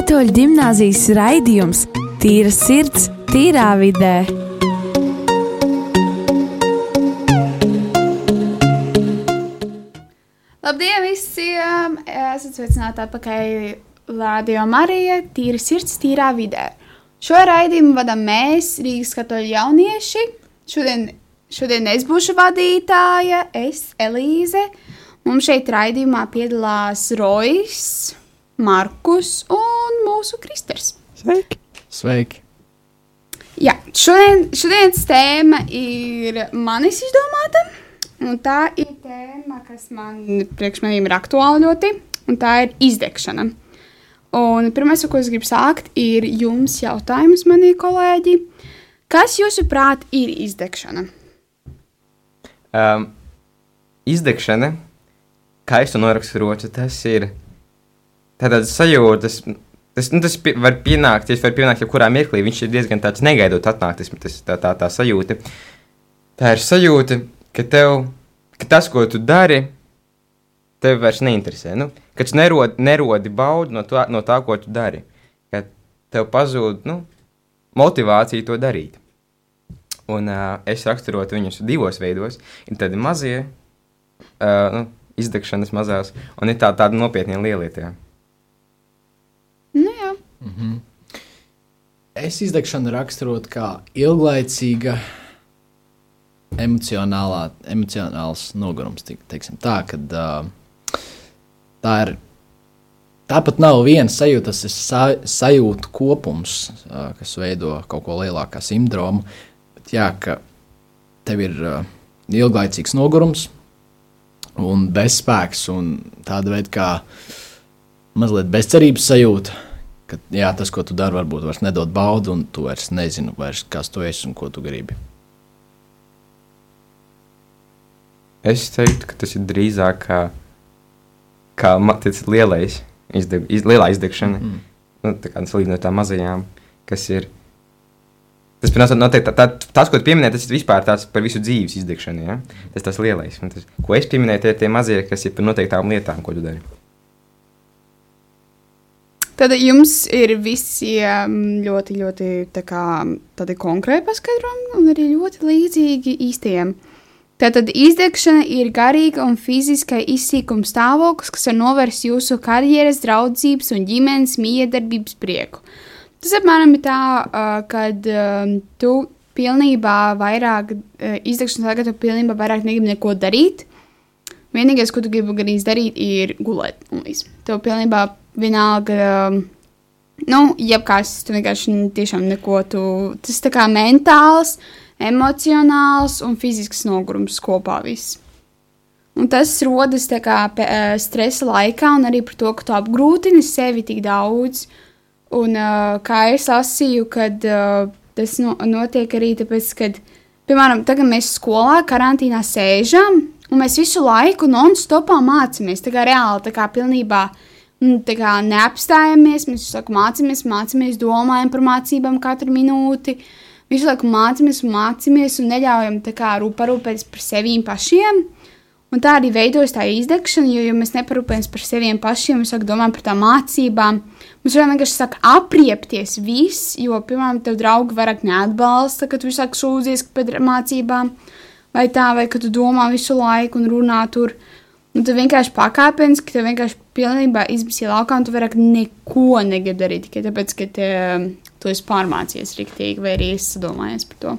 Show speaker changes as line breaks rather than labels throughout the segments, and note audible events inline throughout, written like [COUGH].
Katoļu gimnāzijas raidījums Tīra sirds, tīrā vidē.
Labdien visiem! Esat sveicināti atpakaļ Lādio Marija, tīra sirds, tīrā vidē. Šo raidījumu vadām mēs, Rīgas katoļu jaunieši. Šodien, šodien es būšu vadītāja, es, Elīze. Mums šeit raidījumā piedalās Rojas, Markus un mūsu Kristers.
Sveiki!
Sveiki!
Jā, šodien, šodienas tēma ir manis izdomāta. Un tā ir tēma, kas man priekš maniem ir aktuāla ļoti, un tā ir izdegšana. Un pirmais, ko es gribu sākt, ir jums jautājums, mani kolēģi. Kas jūsuprāt ir izdegšana?
Um, izdegšana, kā es to noraksturotu, tas ir tāds sajūtas. Tas, nu, tas var pienākt, tas var pienākt jebkurā mirklī. Viņš ir diezgan tāds negaidot atnākt, tas, tā, tā, tā sajūta. Tā ir sajūta, ka tev, ka tas, ko tu dari, tev vairs neinteresē. Nu, ka tu nerod, nerodi baudu no, tā, no tā, ko tu dari. Ka tev pazūd nu, motivācija to darīt. Un uh, es raksturotu viņus divos veidos. Ir tādi mazie, uh, nu, izdegšanas mazās, un ir tā, tāda nopietna lielietie.
Nu, jā.
Mm -hmm. Es izdegšanu raksturotu kā ilglaicīga emocionāls nogurums. Te, teiksim, tā, kad, uh, tā ir. Tāpat nav viena sajūta, tas ir sa, sajūtu kopums, kas veido kaut ko lielāku kā sindromu. Bet, jā, ka tev ir ilglaicīgs nogurums un bezspēks un tāda veida kā mazliet bezcerības sajūta. Ka, jā, tas, ko tu dari, varbūt vairs nedod baudu, un tu vairs nezini, vairs, kas tu esi un ko tu gribi.
Es teiktu, ka tas ir drīzāk kā, kā tas lielais, izdeg, iz, lielā izdegšana. Mm. Nu, tā kā salīdzinot ar tām mazajām, kas ir. Tas, protams, noteikti, tā, tā, tas, ko tu pieminēji, tas ir vispār tāds par visu dzīves izdegšanu. Ja? Tas tas lielais. Tas, ko es pieminēju, tie ir tie mazie, kas ir par noteiktām lietām, ko tu dari.
Tad jums ir visiem ļoti, ļoti tā kā, konkrēti paskaidrojumi un arī ļoti līdzīgi īstiem. Tātad izdegšana ir garīga un fiziska izsīkuma stāvoklis, kas var novērst jūsu karjeras, draudzības un ģimenes miedarbības prieku. Tas apmēram ir tā, kad tu pilnībā vairāk izdegšanas tagad tu pilnībā vairāk negribi neko darīt. Vienīgais, ko tu gribi gan izdarīt, ir gulēt. Tev pilnībā vienalga, um, nu, jebkas, tu vienkārši tiešām neko, tu, tas tā kā mentāls, emocionāls un fizisks nogurums kopā viss. Un tas rodas kā eh, stresa laikā, un arī par to, ka tu apgrūtini sevi tik daudz. Un uh, kā es lasīju, kad uh, tas no, notiek arī tāpēc, ka, piemēram, tagad mēs skolā karantīnā sēžam, un mēs visu laiku non-stopā mācāmies. Tā kā reāli, tā kā pilnībā tā kā neapstājamies, mēs visu laiku mācāmies, mācāmies, domājam par mācībām katru minūti. Visu laiku mācāmies mācāmies, un neļaujam kā rūp- parūpēties par sevi pašiem. Un tā arī veidojas tā izdegšana, jo, ja mēs neparūpējamies par sevi pašiem, mēs domāt par tām mācībām. Mums vienkārši sāk apriepties viss, jo, piemēram, tev draugi vairāk neatbalsta, kad tu visu laiku sūdzies par mācībām, vai tā, vai ka tu domā visu laiku un runā tur. Un tu vienkārši pakāpeniski, ka tev vienkārši pilnībā izbīsīja laukā, un tu vairāk neko negribi darīt, tikai tāpēc, ka te, tu esi pārmācījies riktīgi, vai arī esi domājies par to.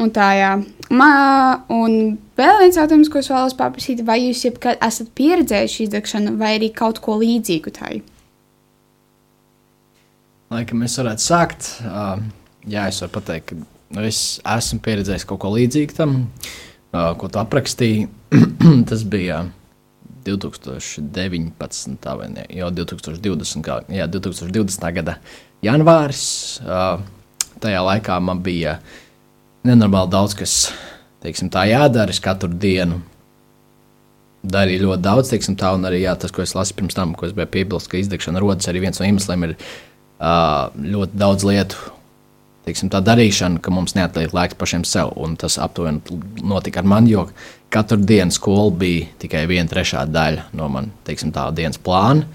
Un tā, jā. Ma, un vēl viens jautājums, ko es vēlos paprasīt, vai jūs jebkad esat pieredzējuši izdegšanu vai arī kaut ko līdzīgu tai?
Laikam mēs varētu sākt. Uh, jā, es varu pateikt, ka nu, es esmu pieredzējis kaut ko līdzīgu tam, uh, ko tu aprakstīji. [CLEARS THROAT] Tas bija 2019. vai ne, jau 2020. Gā, jā, 2020. gada janvāris. Tajā laikā man bija nenormāli daudz, kas teiksim, tā jādara. Katru dienu darīju ļoti daudz, teiksim, tā, un arī jā, tas, ko es lasīju pirms tam, ko es biju piebilst, ka izdegšana rodas arī viens no iemesliem, ir ļoti daudz lietu. Teiksim, tā darīšana, ka mums neatliek laiks pašiem sev, tas aptuveni notika ar mani, jo katru dienu skola bija tikai viena trešā daļa no manas dienas plāna.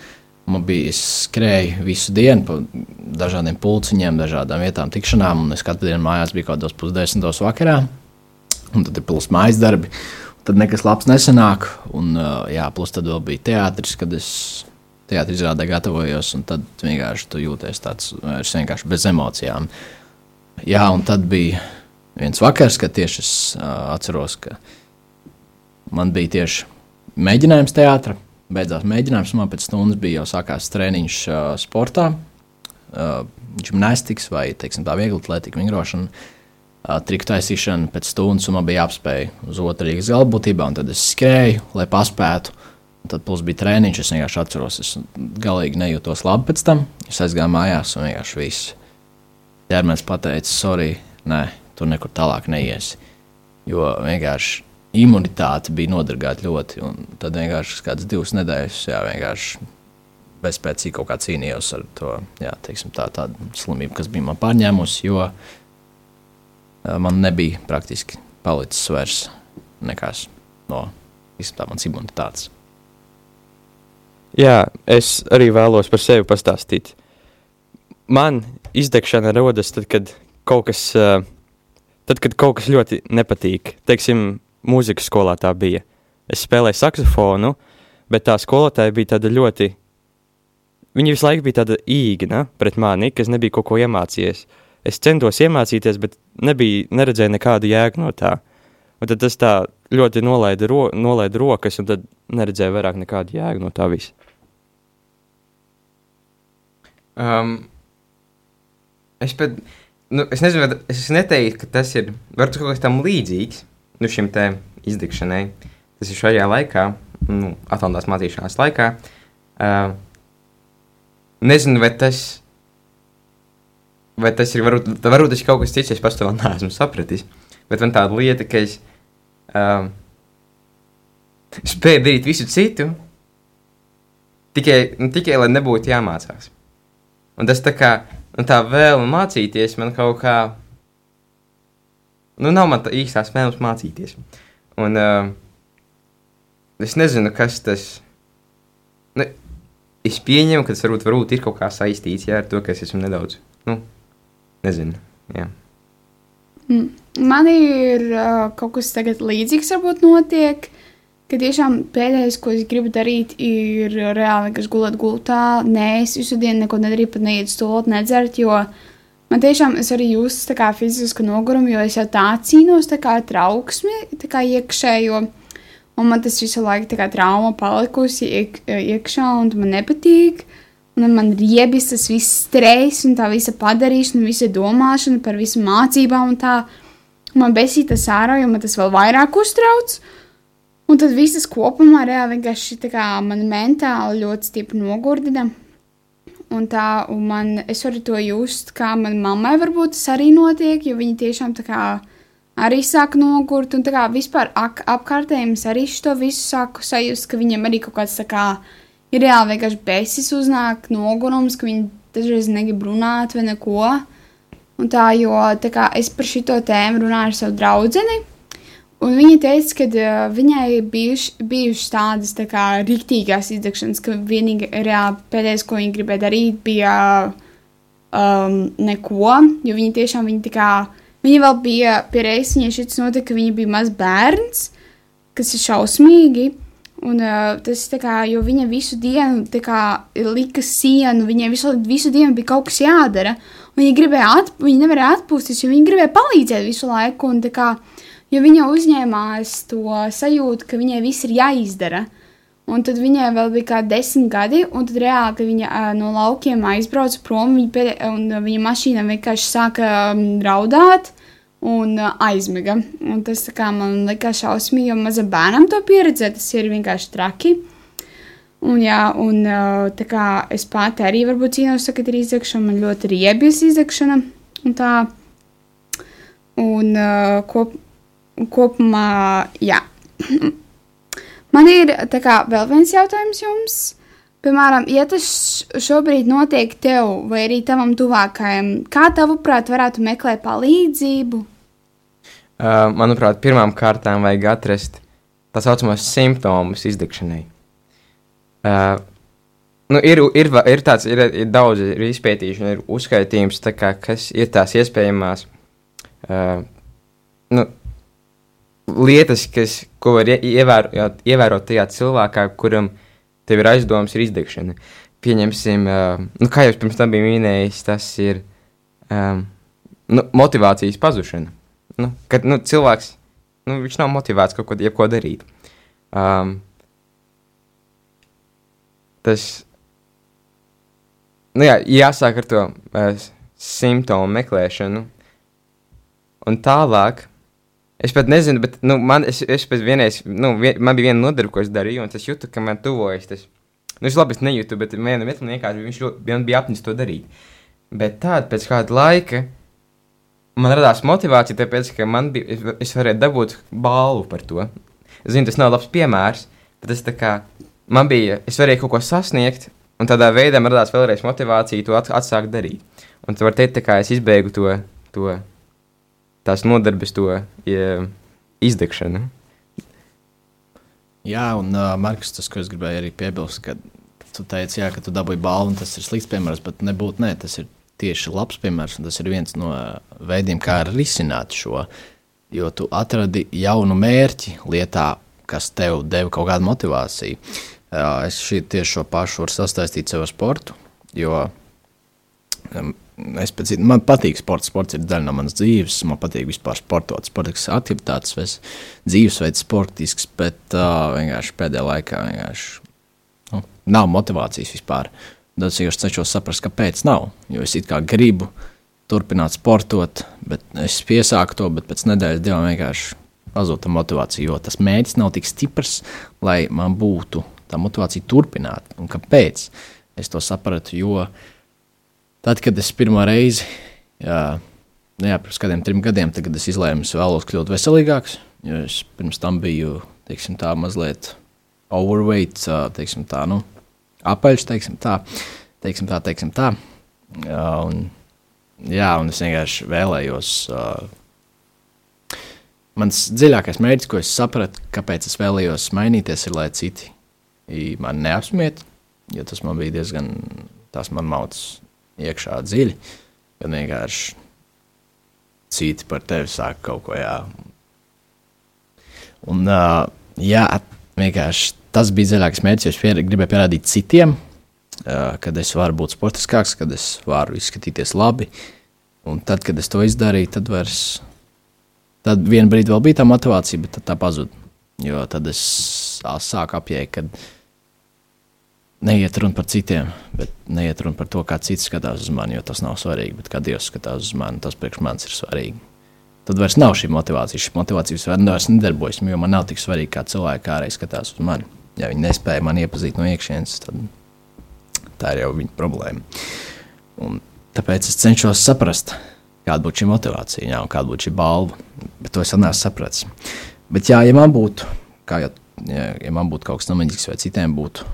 Man bija skrēja visu dienu pa dažādiem pulciņiem, dažādām vietām, tikšanām. Un es katru dienu mājās biju kaut kādos pusdesmitos vakarā. Un tad ir plus mājas darbi. Tad nekas labs nesanāk. Un, uh, jā, plus tad vēl bija teātris, kad es teātris izrādē gatavojos. Tad vienkārši tu jūties tāds vienkārši bez emocijām. Jā, un tad bija viens vakars, kad tieši es uh, atceros, ka man bija tieši mēģinājums teātris beidzās mēģinājums. Man pēc stundas bija jau sākās treniņš uh, sportā, uh, gimnastikas vai teiksim, tā viegla atlētika, vingrošana. Uh, triku taisīšana pēc stundas, un man bija jāapspēj uz otru rīgas galvbūtībā, un tad es skrēju, lai paspētu. Tad plus bija treniņš, es vienkārši atceros, es galīgi nejūtos labi pēc tam. Es aizgāju mājās, un vienkārši viss. Ķermenis pateica, sorry, nē, tur nekur tālāk neiesi. Jo vienkārši imunitāte bija nodargāta ļoti. Tad vienkārši kādas divas nedēļas, jā, vienkārši bezspēcīgi kaut kā cīnījos ar to jā, teiksim, tā, tādu slimību, kas bija man pārņēmusi, jo man nebija praktiski palicis vairs nekas no tā manas imunitātes.
Jā, es arī vēlos par sevi pastāstīt. Man izdegšana rodas tad, kad kaut kas, tad, kad kaut kas ļoti nepatīk. Teiksim, mūzikas skolā tā bija. Es spēlēju saksofonu, bet tā skolotāja bija tāda ļoti. Viņa visu laiku bija tāda īgna pret mani, kas nebija kaut ko iemācījies. Es centos iemācīties, bet nebija, neredzēju nekādu jēgu no tā. Un tad tas tā ļoti nolaida, ro, nolaida rokas, un tad neredzēju vairāk nekādu jēgu no tā visa.
Um, es pat, nu, es nezinu, es neteiktu, ka tas ir, varbūt kaut kas tam līdzīgs, nu, šim te izdegšanai. Tas ir šajā laikā, nu, atlantās mācīšanās laikā. Uh, nezinu, vai tas, vai tas ir, varbūt, varbūt tas ir kaut kas cits, es pats to vēl neesmu sapratis. Bet man tāda lieta, ka es uh, spēju darīt visu citu, tikai, nu, tikai lai nebūtu jāmācās. Un tas tā kā, nu, tā vēlme mācīties man kaut kā nu, nav man tā īstā spēles mācīties. Un uh, es nezinu, kas tas nu, es pieņemu, ka tas varbūt, varbūt ir kaut kā saistīts jā, ar to, ka es esmu nedaudz, nu, nezinu. Jā.
Mm, man ir uh, kaut kas tagad līdzīgs, varbūt notiek. Ka tiešām pēdējais, ko es gribu darīt, ir reāli, kas gulēt gultā. Nē, es visu dienu neko nedarīju, pat neiet stulot, nedzert, jo uh, Man tiešām es arī jūtu tā kā fizisku nogurumu, jo es jau tā cīnos tā kā trauksmi, tā kā iekšējo. Un man tas visu laiku tā kā trauma palikusi iek, iekšā, un man nepatīk. Un man riebjas tas viss stress, un tā visa padarīšana, visa domāšana par visu mācībām, un tā man besīja tas ārā, jo man tas vēl vairāk uztrauc. Un tad viss tas kopumā reāli vienkārši tā kā man mentāli ļoti stipri nogurdina. Un tā, un man, es varu to just, kā manai mammai varbūt tas arī notiek, jo viņi tiešām tā kā arī sāk nogurt, un tā kā vispār es arī šo visu sāku sajust, ka viņiem arī kaut kāds tā kā ir reāli vienkārši besis uznāk nogurums, ka viņi dažreiz negrib runāt vai neko. Un tā, jo tā kā es par šito tēmu runāju ar savu draudzeni, Un viņa teica, ka uh, viņai bijuši, bijušas tādas tā kā rīktīgās izdegšanas, ka vienīgi reāli pēdējais, ko viņa gribēja darīt, bija um, neko, jo viņa tiešām viņa tā kā, viņa vēl bija pie reizes, viņai šis notika, ka viņa bija maz bērns, kas ir šausmīgi, un uh, tas tā kā, jo viņa visu dienu kā lika sienu, viņai visu, visu dienu bija kaut kas jādara, viņa atp viņa nevarēja atpūsties, jo viņa gribēja palīdzēt visu laiku, un kā, jo viņa uzņēmās to sajūtu, ka viņai viss ir jāizdara. Un tad viņai vēl bija kā desmit gadi, un tad reāli, kad viņa uh, no laukiem aizbrauca prom, viņa, pēdē, un, viņa mašīna vienkārši sāka um, raudāt un uh, aizmiga. Un tas kā, man likās šausmīgi, jo mazam bērnam to pieredzēt, tas ir vienkārši traki. Un, jā, un uh, tā kā es pati arī varbūt cīnos, kad ir izdegšana, man ļoti riebjas izdegšana. Un tā, un uh, kop, kopumā, jā. Man ir kā, vēl viens jautājums jums. Piemēram, ja tas šobrīd notiek tev vai arī tavam tuvākajam, kā tavuprāt varētu meklēt palīdzību?
Uh, manuprāt, pirmām kārtām vajag atrast tā saucamos simptomus izdegšanai. Uh, nu, ir, ir, ir tāds, ir, ir daudz ir izpētīšana, ir uzskaitījums, kā, kas ir tās iespējamās uh, nu, lietas, kas, ko var ie- ievērot, ievērot tajā cilvēkā, kuram tev ir aizdoms, ir izdegšana. Pieņemsim, uh, nu, kā jau pirms tam biju minējis, tas ir um, nu, motivācijas pazušana. Nu, kad nu, cilvēks nu, nav motivēts kaut ko, jebko darīt. Um, tas nu, jā, jāsāk ar to uh, simptomu meklēšanu. Un tālāk, es pat nezinu, bet nu, man, es, es vienreiz, nu, vien, man bija viena nodarbe, ko es darīju, un es jūtu, ka man tuvojas tas. Nu, es labi, es nejūtu, bet vienam vietam vienkārši viņš ļoti, man bija apnis to darīt. Bet tād, pēc kāda laika man radās motivācija, tāpēc, ka man bija, es, es varēju dabūt balvu par to. Zinu, tas nav labs piemērs, bet tas tā kā man bija, es varēju kaut ko sasniegt, un tādā veidā man radās vēlreiz motivācija to at, atsākt darīt. Un tu vari teikt, kā es izbēgu to, to tās nodarbes, to ja, izdegšanu.
Jā, un uh, Markus, tas, ko es gribēju arī piebilst, ka tu teici, jā, ka tu dabūji balvu, un tas ir slikts piemērs, bet nebūtu, nē, tas ir tieši labs piemērs, un tas ir viens no veidiem, kā risināt šo, jo tu atradi jaunu mērķi lietā, kas tev deva kaut kādu motivāciju. Uh, es šī, tieši šo pašu varu sastaistīt sev ar sportu, jo um, es pēc, man patīk sports, sports ir daļa no manas dzīves, man patīk vispār sportot, sportiskas aktivitātes, ves, dzīvesveids sportisks, bet uh, vienkārši pēdējā laikā vienkārši nu, nav motivācijas vispār. Tad es cenšos saprast, kāpēc nav. Jo es it kā gribu turpināt sportot, bet es piesāku to, bet pēc nedēļas divām vienkārši pazūd tā motivācija. Jo tas mērķis nav tik stiprs, lai man būtu tā motivācija turpināt. Un kāpēc? Es to sapratu, jo tad, kad es pirmo reizi, jā, nu jā pirms kādiem trim gadiem, tad, kad es izlēmu, es vēlos kļūt veselīgāks, jo es pirms tam biju teiksim, tā, mazliet overweight, teiksim, tā, nu, apaļš, teiksim tā, teiksim tā, teiksim tā. Un, jā, un es vienkārši vēlējos. Mans dziļākais mērķis, ko es sapratu, kāpēc es vēlējos mainīties, ir, lai citi mani neapsmiet, jo tas man bija diezgan, tas man mauts iekšā dziļi, kad vienkārši citi par tevi sāk kaut ko jā. Un, uh, jā, vienkārši tas bija dziļākais mērķis, jo es pier, gribēju pierādīt citiem, uh, kad es varu būt sportiskāks, kad es varu izskatīties labi. Un tad, kad es to izdarīju, tad vairs, tad vienā brīdī vēl bija tā motivācija, bet tā pazuda. Jo tad es sāku apjēgt, ka neiet runa par citiem, bet neiet runa par to, kā cits skatās uz mani, jo tas nav svarīgi. Bet kā Dievs skatās uz mani, tas priekš manis ir svarīgi. Tad vairs nav šī motivācija. Šī motivācija vairs nedarbojas, jo man nav tik svarīgi, kā cilvēki kādreiz skatās uz mani. Ja viņi nespēja mani iepazīt no iekšienes, tad tā ir jau viņa problēma. Un tāpēc es cenšos saprast, kāda būtu šī motivācija, jā, un kāda būtu šī balva. Bet to es vēl neesmu sapratis. Bet, jā, ja man būtu, kā jau, ja, ja man būtu kaut kas tamlīdzīgs, vai citiem būtu,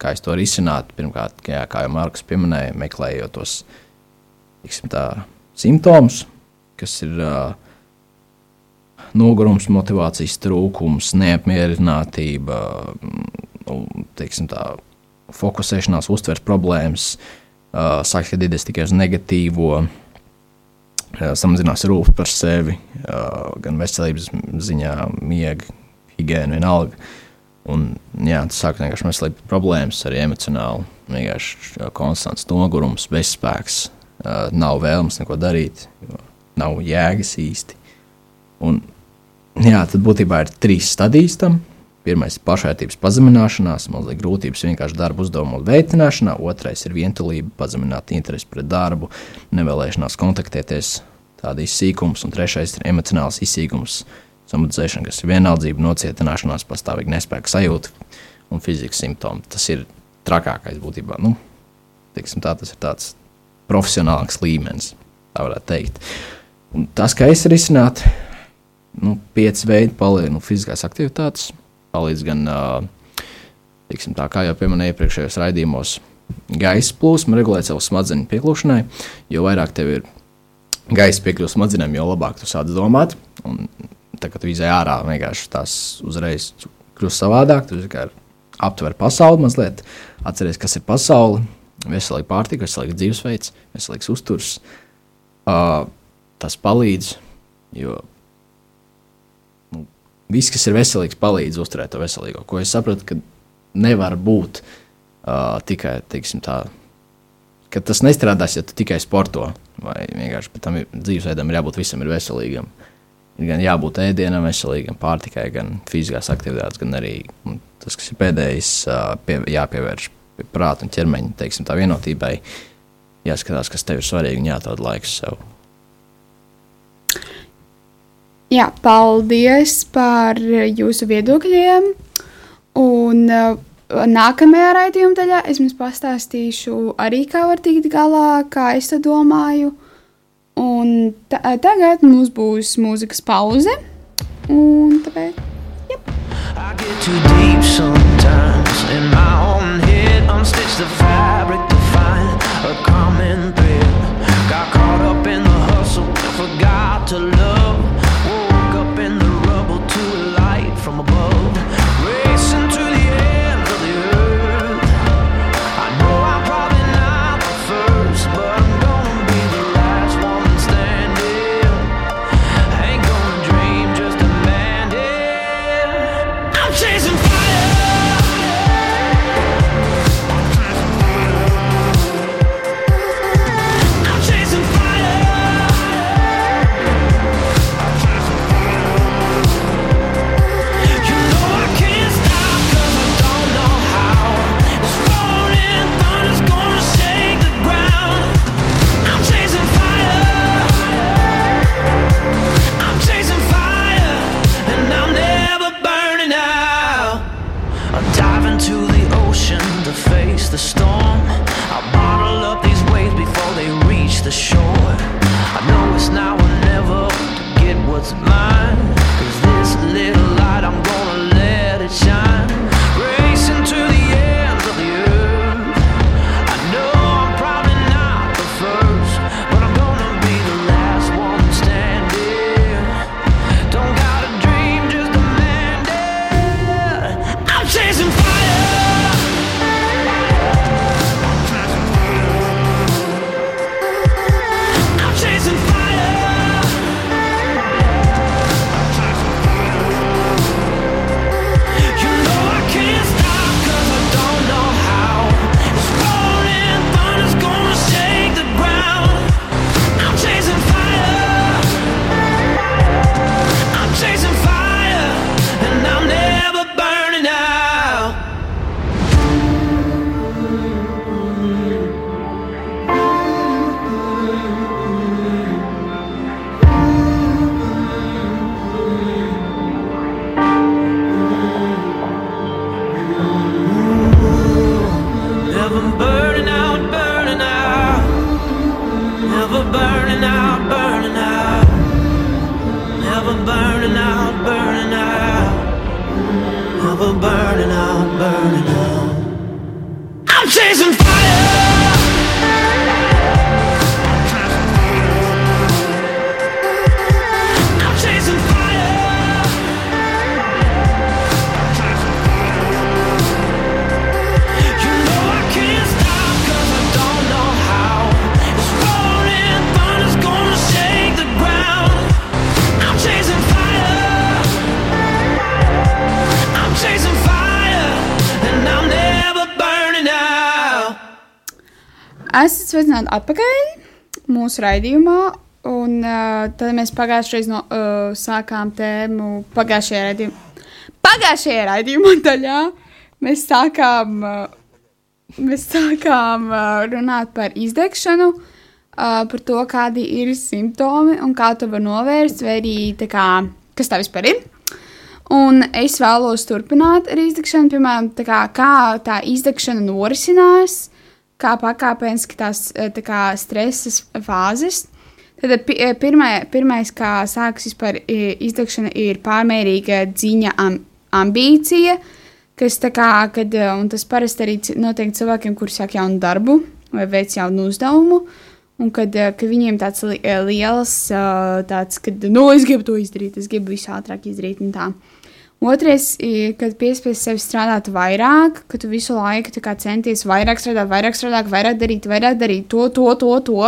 kā es to risinātu, pirmkārt, jā, kā jau Marks pieminēja, meklējot tos tiksim, tā, simptomus, kas ir uh, nogurums, motivācijas trūkums, neapmierinātība, nu, teiksim, tā, fokusēšanās, uztveres problēmas, uh, sāk skatīties tikai uz negatīvo, uh, samazinās rūpes par sevi, uh, gan veselības ziņā, miega, higiēna, vienalga. Un, jā, tas sāk vienkārši meklēt problēmas, arī emocionāli. Vienkārši uh, konstants nogurums, bezspēks, uh, nav vēlmes neko darīt, nav jēgas īsti. Un, jā, tad būtībā ir trīs stadijas tam. Pirmais ir pašvērtības pazemināšanās, mazliet grūtības vienkārši darba uzdevumu veicināšanā, otrais ir vientulība, pazemināt interesi pret darbu, nevēlēšanās kontaktēties, tāda izsīkums, un trešais ir emocionāls izsīkums, samadzēšana, kas ir vienaldzība, nocietināšanās, pastāvīga nespēka sajūta un fizikas simptomi. Tas ir trakākais būtībā. Nu, tiksim, tā, tas ir tāds profesionālāks līmenis, tā varētu teikt. Un tas, kā es risinātu, nu, pieci veidi palīdz nu, fiziskās aktivitātes palīdz gan, tiksim, tā, kā jau pieminēju iepriekšējos raidījumos, gaisa plūsmu, regulēt savu smadzeņu piekļūšanai. Jo vairāk tev ir gaisa piekļuvis smadzenēm, jo labāk tu sāc domāt. Un, tu izai ārā, vienkārši tās uzreiz kļūst savādāk, tu kā aptver pasauli mazliet, atceries, kas ir pasaule, veselīga pārtika, veselīgs dzīvesveids, veselīgs uzturs. Uh, tas palīdz, jo nu, viss, kas ir veselīgs, palīdz uzturēt to veselīgo. Ko es sapratu, ka nevar būt uh, tikai tā, ka tas nestrādās, ja tu tikai sporto. Vai vienkārši tam dzīvesveidam ir jābūt visam ir veselīgam. Gan jābūt ēdienam, veselīgam, pārtikai, gan fiziskās aktivitātes, gan arī tas, kas ir pēdējais, pie, jāpievērš pie prāta un ķermeņa teiksim, vienotībai. Jāskatās, kas tev ir svarīgi un jāatrod laiks sev.
Jā, paldies par jūsu viedokļiem. Un nākamajā raidījuma daļā es jums pastāstīšu arī, kā var tikt galā, kā es to domāju. Un ta tagad mums būs mūzikas pauze. Un tāpēc. Yep. I get too deep sometimes what's mine. Esat sveicināti atpakaļ mūsu raidījumā. Un uh, tad mēs pagājušajā reizē no, uh, sākām tēmu pagājušajā raidījumā. Pagājušajā raidījumā [LAUGHS] daļā mēs sākām, uh, mēs sākām uh, runāt par izdegšanu, uh, par to, kādi ir simptomi un kā to var novērst, vai arī kā, kas tā vispār ir. Un es vēlos turpināt ar izdegšanu, piemēram, tā kā, kā tā izdegšana norisinās kā pakāpeniski tās eh, tā kā stresa fāzes. Tad eh, pirmā, pirmais, kā sākas vispār izdegšana, ir pārmērīga dziņa am, ambīcija, kas tā kā, kad, eh, un tas parasti arī notiek cilvēkiem, kuri sāk jaunu darbu vai veic jaunu uzdevumu, un kad, kad viņiem tāds li, liels, tāds, kad, nu, es gribu to izdarīt, es gribu visu ātrāk izdarīt un tā.
Otrais ir, kad piespiest sevi strādāt vairāk, ka tu visu laiku centies vairāk strādāt, vairāk strādāt, vairāk darīt, vairāk darīt to, to, to, to.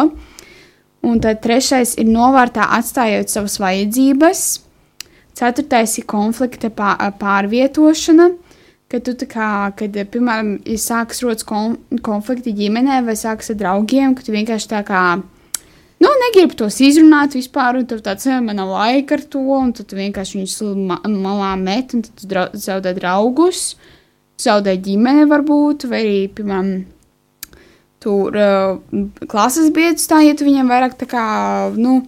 Un tad trešais ir novārtā atstājot savas vajadzības. Ceturtais ir konflikta pā- pārvietošana, kad tu kā, kad, piemēram, ir sākas rodas kon konflikti ģimenē vai sākas ar draugiem, ka tu vienkārši tā kā, nu, negribi tos izrunāt vispār, un tur tāds, "Ē, man nav laika ar to, un tad vienkārši viņus ma malā met, un tad tu drau zaudē draugus, zaudē ģimeni varbūt, vai arī, piemēram, tur uh, klases biedrs tā, ja tu viņam vairāk tā kā, nu,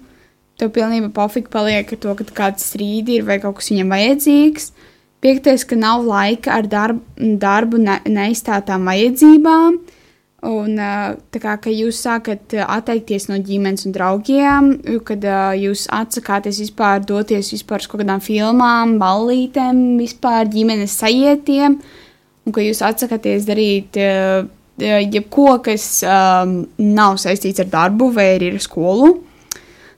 tev pilnībā pofīgi paliek ar to, ka kāds strīdi ir vai kaut kas viņam vajadzīgs. Piektais, ka nav laika ar darbu, darbu ne, neizstātām vajadzībām. Uh, tā kā ka jūs sākat atteikties no ģimenes un draugiem, kad jūs atsakāties vispār doties vispār uz kaut kādām filmām, ballītēm, vispār ģimenes sajietiem, un ka jūs atsakāties darīt jebko, kas um, nav saistīts ar darbu vai ar skolu.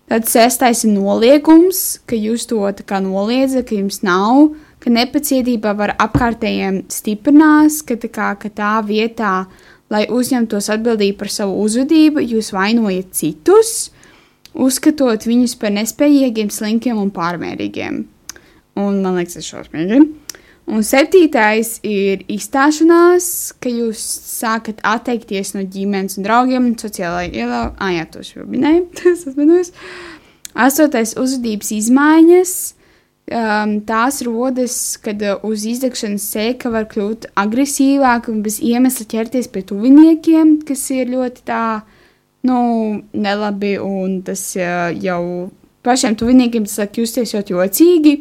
Tad sestais ir noliegums, ka jūs to noliedzat, ka jums nav, ka nepacietība var apkārtējiem stiprinās, ka tā, kā, ka tā vietā, lai uzņemtos atbildību par savu uzvedību, jūs vainojat citus, uzskatot viņus par nespējīgiem, slinkiem un pārmērīgiem. Un man liekas, tas ir šausmīgi. Un septītais ir izstāšanās, ka jūs sākat atteikties no ģimenes un draugiem, sociālajā ielā. Ah, jā, tos jau minēju, [LAUGHS] tas atvainojos. Astotais uzvedības izmaiņas. Um, tās rodas, kad uh, uz izdegšanas sēka var kļūt agresīvāk un bez iemesla ķerties pie tuviniekiem, kas ir ļoti tā, nu, nelabi, un tas uh, jau pašiem tuviniekiem tas liek justies ļoti jocīgi.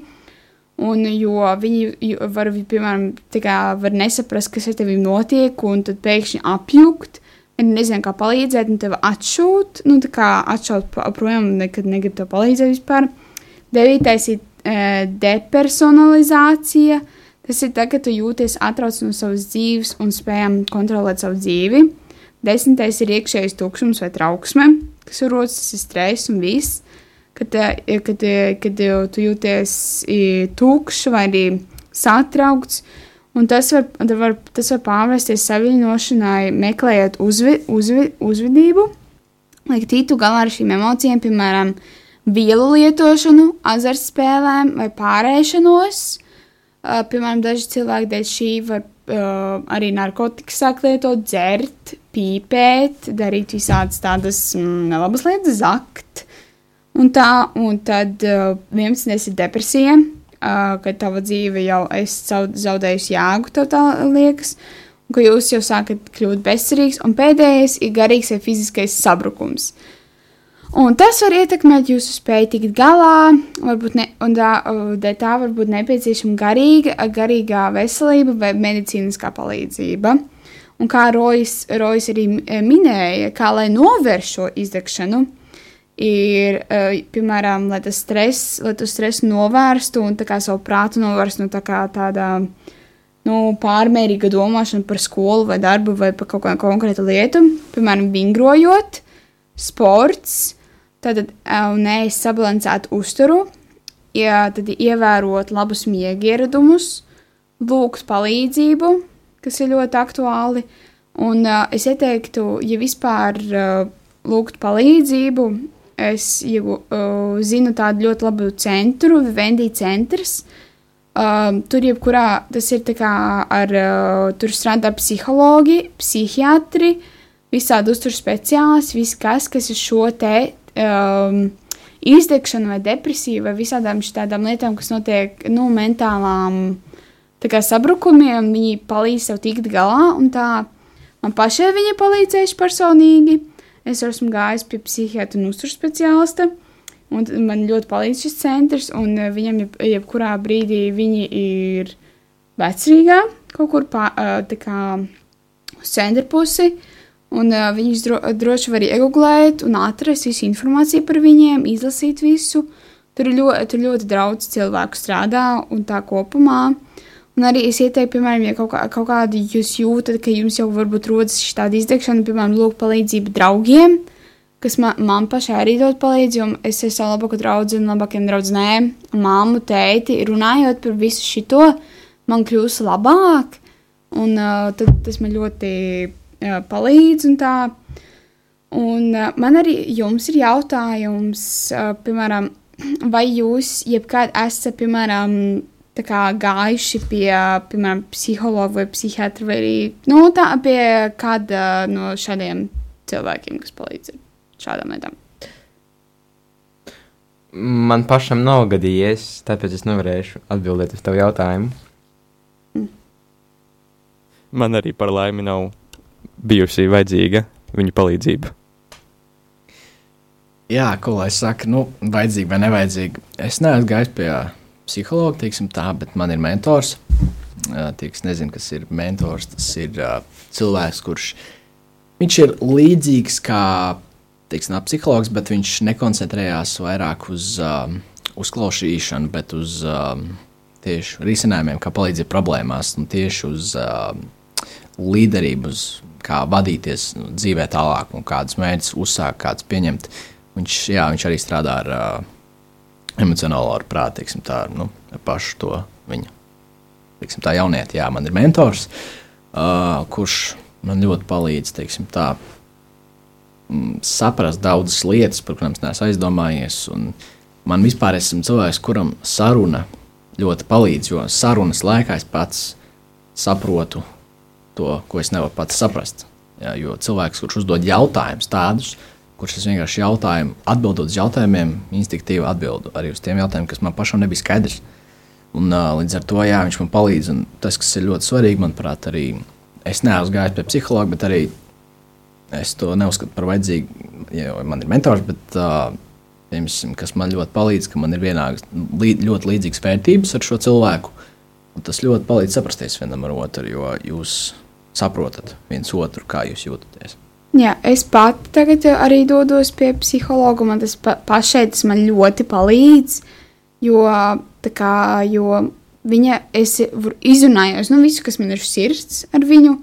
Un, jo viņi var, piemēram, var nesaprast, kas ar tevi notiek, un tad pēkšņi apjukt. Viņi nezina, kā palīdzēt, un tevi atšūt. Nu, tā kā atšaut projām, nekad negrib tev palīdzēt vispār. Devītais ir depersonalizācija. Tas ir tad, kad tu jūties atrauc no savas dzīves un spējam kontrolēt savu dzīvi. Desmitais ir iekšējais tukšums vai trauksme, kas rodas, tas ir stress un viss kad, kad, kad tu jūties tukšs vai arī satraukts. Un tas var, var, tas var pārvērsties saviņošanai, meklējot uzvi, uzvi, uzvedību, lai tiktu galā ar šīm emocijām, piemēram, vielu lietošanu, azartspēlēm vai pārēšanos. Uh, piemēram, daži cilvēki dēļ šī var uh, arī narkotikas sāk lietot, dzert, pīpēt, darīt visādas tādas mm, nelabas lietas, zakt. Un tā, un tad uh, 11. ir depresija, uh, kad tava dzīve jau ir zaudējusi jēgu, tev tā liekas, un ka jūs jau sākat kļūt bezcerīgs, un pēdējais ir garīgs vai fiziskais sabrukums. Un tas var ietekmēt jūsu spēju tikt galā, varbūt ne, un tā, dēļ tā var būt nepieciešama garīga, garīgā veselība vai medicīniskā palīdzība. Un kā Rojas, Rojas arī minēja, kā lai novērš šo izdegšanu, ir, uh, piemēram, lai tas stress, lai tu stresu novērstu un tā kā savu prātu novērstu no tā kā tāda, nu, pārmērīga domāšana par skolu vai darbu vai par kaut kādu konkrētu lietu, piemēram, vingrojot, sports, tad uh, nees sabalansēt uzturu, ja, tad ievērot labus miega ieradumus, lūgt palīdzību, kas ir ļoti aktuāli, un uh, es ieteiktu, ja vispār uh, lūgt palīdzību, es jau uh, zinu tādu ļoti labu centru, Vivendi centrs. Um, tur jebkurā tas ir kā ar, uh, tur strādā psihologi, psihiatri, visādi uzturu speciālisti, viss kas, kas ir šo te um, izdegšanu vai depresiju vai visādām šādām lietām, kas notiek, nu, mentālām sabrukumiem, viņi palīdz tev tikt galā, tā man pašai viņa palīdzējuši personīgi. Es esmu gājis pie psihiatra un uzturu speciālista. Un man ļoti palīdz šis centrs, un eh, viņam jeb, jebkurā brīdī viņi ir vecrīgā, kaut kur eh, tā kā uz centra pusi. Un uh, viņus dro, droši var iegūt un atrast visu informāciju par viņiem, izlasīt visu. Tur ļoti, tur ļoti daudz cilvēku strādā un tā kopumā. Un arī es ieteiktu, piemēram, ja kaut, kā, kaut kādi jūs jūtat, ka jums jau varbūt rodas šāda izdegšana, piemēram, lūk, palīdzību draugiem, kas man, man pašai arī dod palīdzību. Es ar savu labāko draugu un labākiem draugiem, māmu, tēti, runājot par visu šo, man kļūst labāk. Un uh, tad, tas man ļoti palīdz. Un tā. un man arī jums ir jautājums, piemēram, [CLEARS THROAT] vai jūs jebkad esat, piemēram, kā, gājuši pie, piemēram, psihologa vai psihiatra, vai arī nu, tā, pie kāda no šādiem cilvēkiem, kas palīdz ar šādām lietām?
Man pašam nav gadījies, tāpēc es nevarēšu atbildēt uz tavu jautājumu.
Man arī par laimi nav bijusi vajadzīga viņa palīdzība.
Jā, ko lai saka, nu, vajadzīga vai nevajadzīga. Es neesmu gājis pie psihologa, teiksim tā, bet man ir mentors. Tie, kas nezina, kas ir mentors, tas ir cilvēks, kurš viņš ir līdzīgs kā teiksim, psihologs, bet viņš nekoncentrējās vairāk uz um, uzklausīšanu, bet uz um, tieši risinājumiem, kā palīdzēt problēmās, un tieši uz um, līderību, uz kā vadīties nu, dzīvē tālāk, un kādus mērķus uzsākt, kādus pieņemt. Viņš, jā, viņš arī strādā ar uh, emocionālo ar prātu, teiksim, tā, nu, pašu to viņa. Teiksim, tā jaunieti, jā, man ir mentors, uh, kurš man ļoti palīdz, teiksim, tā, mm, saprast daudzas lietas, par kurām es neesmu aizdomājies. Man vispār esmu cilvēks, kuram saruna ļoti palīdz, jo sarunas laikā es pats saprotu to, ko es nevaru pats saprast. Jā, jo cilvēks, kurš uzdod jautājumus tādus, kurš es vienkārši jautājumu, atbildot uz jautājumiem, instinktīvi atbildu arī uz tiem jautājumiem, kas man pašam nebija skaidrs. Un, uh, līdz ar to jā, viņš man palīdz. Un tas, kas ir ļoti svarīgi, manuprāt, arī es neesmu gājis pie psihologa, bet arī es to neuzskatu par vajadzīgu. Jo man ir mentors, bet uh, piemēram, kas man ļoti palīdz, ka man ir vienādas, ļoti līdzīgas vērtības ar šo cilvēku. Tas ļoti palīdz saprasties vienam ar otru, jo jūs saprotat viens otru, kā jūs jūtaties.
Jā, es pati tagad arī dodos pie psihologa. Man tas pa, pašai tas man ļoti palīdz. Jo, kā, jo viņa izrunājās nu, visu, kas man ir sirds ar viņu.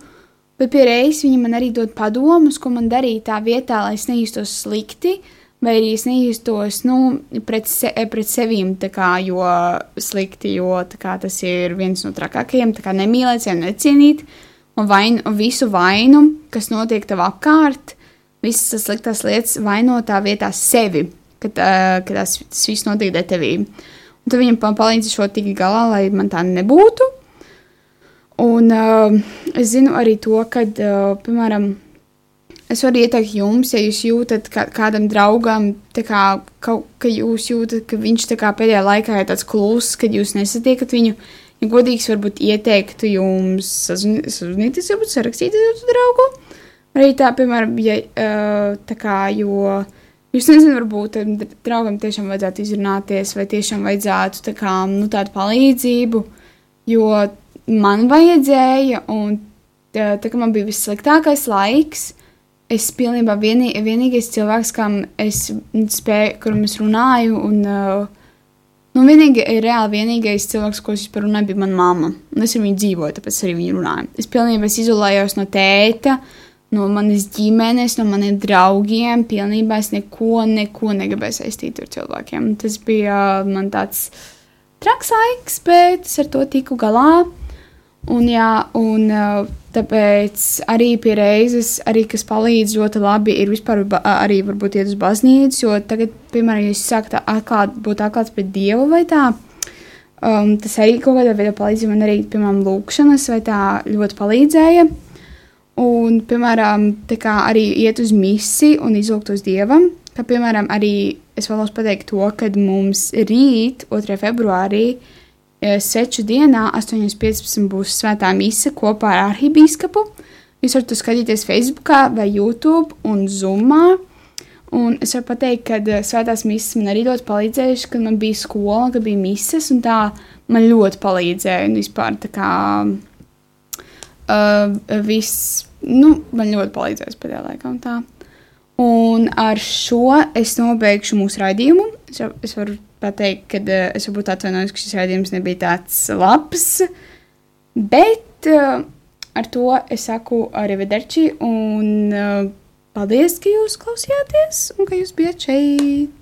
Bet pie reizes viņa man arī dod padomus, ko man darīt tā vietā, lai es nejustos slikti. Vai arī es nejustos nu, pret, se, pret sevīm kā, jo slikti, jo kā, tas ir viens no trakākajiem. Nemīlēt, necienīt. Uh, un vain, visu vainu, kas notiek tev apkārt, visas tas sliktās lietas vaino tā vietā sevi, kad, uh, kad tas, tas viss notiek dēļ tevī. Un tad viņam palīdz šo tikt galā, lai man tā nebūtu. Un uh, es zinu arī to, ka, uh, piemēram, es varu ieteikt jums, ja jūs jūtat kā, kādam draugam, kā, ka, ka jūs jūtat, ka viņš pēdējā laikā ir tāds kluss, kad jūs nesatiekat viņu. Ja godīgs, varbūt ieteiktu jums sazvanīties, varbūt sarakstīt ar draugu. Arī tā, piemēram, ja, tā kā, jo jūs nezināt, varbūt draugam tiešām vajadzētu izrunāties, vai tiešām vajadzētu tā kā, nu, tādu palīdzību, jo man vajadzēja, un tā, tā kā man bija vissliktākais laiks, es pilnībā vienī, vienīgais cilvēks, kam es spēju, kuram es runāju, un uh, Nu, vienīgi, reāli vienīgais cilvēks, ko es runāju, bija mana mamma. Un es ar viņu dzīvoju, tāpēc arī viņu runāju. Es pilnībā izolējos no tēta, no manas ģimenes, no maniem draugiem. Pilnībā es neko, neko negribēju saistīt ar cilvēkiem. Tas bija man tāds traks laiks, bet es ar to tiku galā. Un, jā, un tāpēc arī pie reizes, arī kas palīdz ļoti labi, ir vispār arī varbūt iet uz baznīcu, jo tagad, piemēram, ja jūs sākat atklāt, būt atklāts pret Dievu vai tā, um, tas arī kaut kādā veidā palīdz, man arī, piemēram, lūkšanas vai tā ļoti palīdzēja. Un, piemēram, arī iet uz misiju un izlūgt uz Dievam, kā, piemēram, arī es vēlos pateikt to, ka mums rīt, 2. februārī, uh, Seču dienā, 8.15. būs svētā mise kopā ar arhibīskapu. Jūs varat to skatīties Facebook vai YouTube un Zoomā. Un es varu pateikt, ka svētās mises man arī ļoti palīdzējuši, kad man bija skola, kad bija mises, un tā man ļoti palīdzēja. Un vispār tā kā uh, viss, nu, man ļoti palīdzēja pēdējā laikā. Un, tā. Un ar šo es nobeigšu mūsu raidījumu. Es, es varu pateikt, ka uh, es varbūt atvainojos, ka šis raidījums nebija tāds labs. Bet uh, ar to es saku arrivederci un uh, Paldies, ka jūs klausījāties un ka jūs bijat šeit.